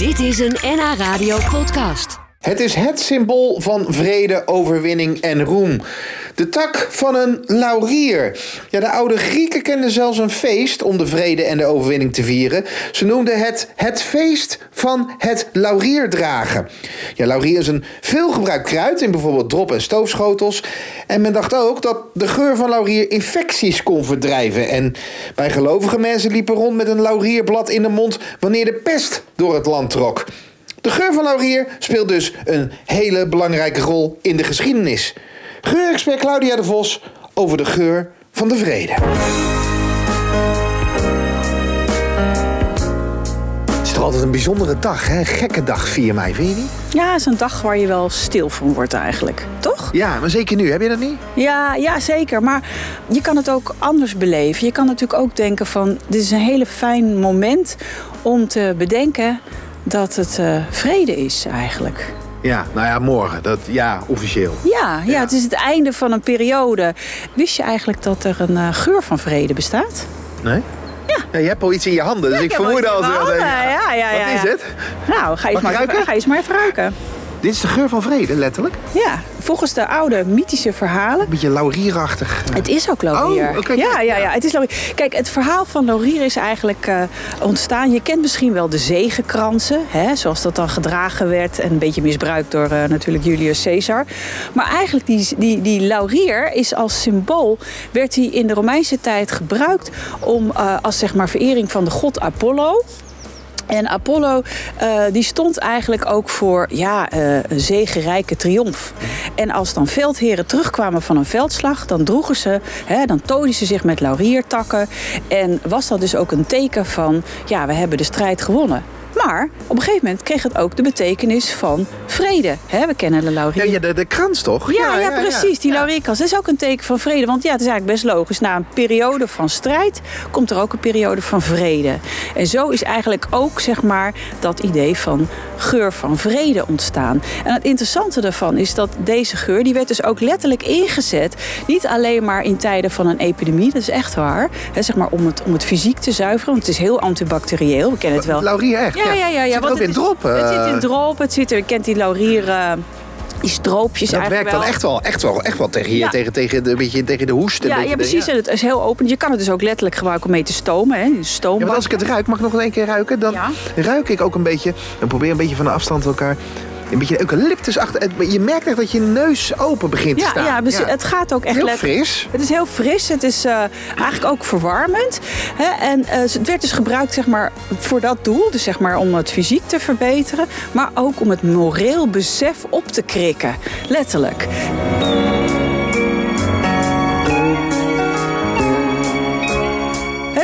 Dit is een NH Radio podcast. Het is het symbool van vrede, overwinning en roem. De tak van een laurier. Ja, de oude Grieken kenden zelfs een feest om de vrede en de overwinning te vieren. Ze noemden het het feest van het laurierdragen. Ja, laurier is een veelgebruikt kruid in bijvoorbeeld drop- en stoofschotels. En men dacht ook dat de geur van laurier infecties kon verdrijven. En bij gelovige mensen liepen rond met een laurierblad in de mond wanneer de pest door het land trok. De geur van laurier speelt dus een hele belangrijke rol in de geschiedenis. Geurexpert Claudia de Vos over de geur van de vrede. Het is toch altijd een bijzondere dag, hè? Een gekke dag 4 mei, vind je niet? Ja, het is een dag waar je wel stil van wordt eigenlijk, toch? Ja, maar zeker nu. Heb je dat niet? Ja, ja, zeker. Maar je kan het ook anders beleven. Je kan natuurlijk ook denken van... dit is een hele fijn moment om te bedenken dat het uh, vrede is eigenlijk. Ja, nou ja, morgen. Dat, ja, officieel. Ja, ja, het is het einde van een periode. Wist je eigenlijk dat er een uh, geur van vrede bestaat? Nee. Ja. ja. Je hebt al iets in je handen, dus Ja, ik ik vermoed al ja, ja, ja, Wat is het? Nou, ga je, eens maar, ruiken? ga je eens maar even ruiken. Dit is de geur van vrede, letterlijk. Ja, volgens de oude mythische verhalen Een beetje laurierachtig. Het is ook laurier. Oh, ja, ja. ja, het is laurier. Kijk, het verhaal van laurier is eigenlijk eh, ontstaan. Je kent misschien wel de zegenkransen, hè, zoals dat dan gedragen werd. En een beetje misbruikt door eh, natuurlijk Julius Caesar. Maar eigenlijk die, die, die laurier is als symbool... werd hij in de Romeinse tijd gebruikt... om eh, als zeg maar verering van de god Apollo... En Apollo eh, die stond eigenlijk ook voor ja, eh, een zegenrijke triomf. En als dan veldheren terugkwamen van een veldslag, dan droegen ze, hè, dan tooiden ze zich met lauriertakken. En was dat dus ook een teken van, ja, we hebben de strijd gewonnen. Maar op een gegeven moment kreeg het ook de betekenis van vrede. Hè, we kennen de laurier. Ja, ja de, de krans toch? Ja, ja, precies. Die laurierkans. Dat is ook een teken van vrede. Want ja, het is eigenlijk best logisch. Na een periode van strijd komt er ook een periode van vrede. En zo is eigenlijk ook zeg maar, dat idee van geur van vrede ontstaan. En het interessante daarvan is dat deze geur, die werd dus ook letterlijk ingezet. Niet alleen maar in tijden van een epidemie, dat is echt waar. Zeg maar om het, om het fysiek te zuiveren. Want het is heel antibacterieel. We kennen het wel. Laurier, echt? Ja, ja, ja. ja, Zit er want ook in het is- drop. Het zit in eh, drop. Het zit er, je kent die laurier, eh, die stroopjes Dat eigenlijk werkt dan echt wel, echt wel, echt wel tegen, je, Ja. tegen, tegen, de, een beetje, tegen de hoest. een Ja, ja, precies. En het is heel open. Je kan het dus ook letterlijk gebruiken om mee te stomen. Hè? Een stoombak. Ja, want als ik het ruik, mag ik nog één keer ruiken? Dan Ja. ruik ik ook een beetje, en probeer een beetje van de afstand elkaar, een beetje eucalyptus achter. Je merkt echt dat je neus open begint te ja, staan. ja, dus het gaat ook echt Heel fris. Het is heel fris. Het is eh, eigenlijk ook verwarmend. Hè? En eh, het werd dus gebruikt zeg maar, voor dat doel. Dus zeg maar, om het fysiek te verbeteren. Maar ook om het moreel besef op te krikken. Letterlijk.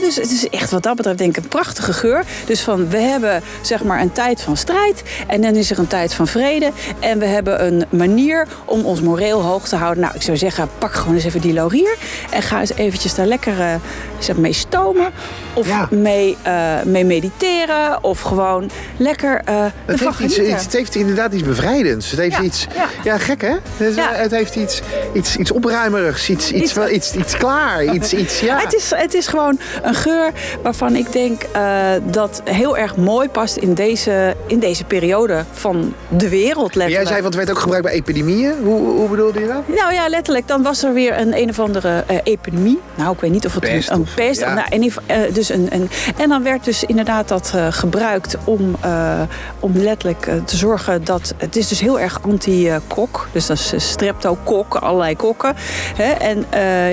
Dus het is echt wat dat betreft denk ik een prachtige geur. Dus van we hebben zeg maar een tijd van strijd en dan is er een tijd van vrede. En we hebben een manier om ons moreel hoog te houden. Nou, ik zou zeggen, pak gewoon eens even die laurier en ga eens eventjes daar lekker eh, zeg, mee stomen. Of Ja. mee, eh, mee mediteren. Of gewoon lekker eh Het heeft, iets, het heeft inderdaad iets bevrijdends. Het heeft Ja, iets. ja. Ja, gek hè? Het, Ja. het heeft iets, iets, iets opruimerigs, iets, iets, Iets- iets, iets klaar. Iets, iets, ja. Het, is, het is gewoon een geur waarvan ik denk eh, dat heel erg mooi past in deze, in deze periode van de wereld. Letterlijk. Jij zei, want het werd ook gebruikt bij epidemieën. Hoe, hoe bedoelde je dat? Nou ja, letterlijk. Dan was er weer een een of andere eh, epidemie. Nou, ik weet niet of het Pest een, pest ja. nou, geval, eh, dus een, een, En dan werd dus inderdaad dat gebruikt om, om letterlijk te zorgen dat... Het is dus heel erg anti-kok. Dus dat is uh, streptokok, allerlei kokken. Hè? En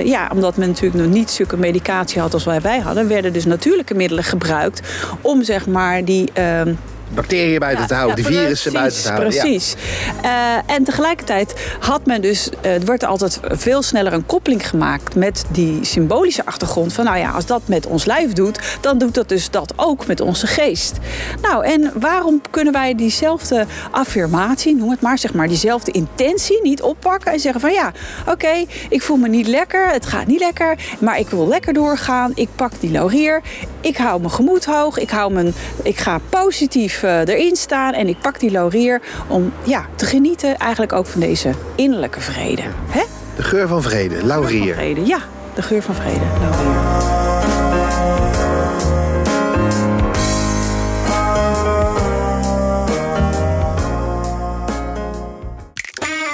ja, omdat men natuurlijk nog niet zulke medicatie had als wij, wij hadden... werden dus natuurlijke middelen gebruikt om zeg maar die... ehm, Bacteriën buiten ja, te houden, ja, die virussen buiten te houden. Ja. Precies. Eh, en tegelijkertijd had men dus, eh, er wordt altijd veel sneller een koppeling gemaakt met die symbolische achtergrond. Van nou ja, als dat met ons lijf doet, dan doet dat dus dat ook met onze geest. Nou, en waarom kunnen wij diezelfde affirmatie, noem het maar, zeg maar, diezelfde intentie niet oppakken en zeggen van ja, oké, ik voel me niet lekker, het gaat niet lekker, maar ik wil lekker doorgaan. Ik pak die laurier, ik hou mijn gemoed hoog, ik, hou mijn, ik ga positief erin staan en ik pak die laurier om ja, te genieten eigenlijk ook van deze innerlijke vrede. Hè? De geur van vrede, laurier. Van vrede, ja, de geur van vrede, laurier.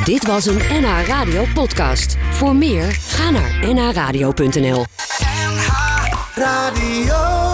Dit was een NH Radio podcast. Voor meer, ga naar nhradio.nl NH Radio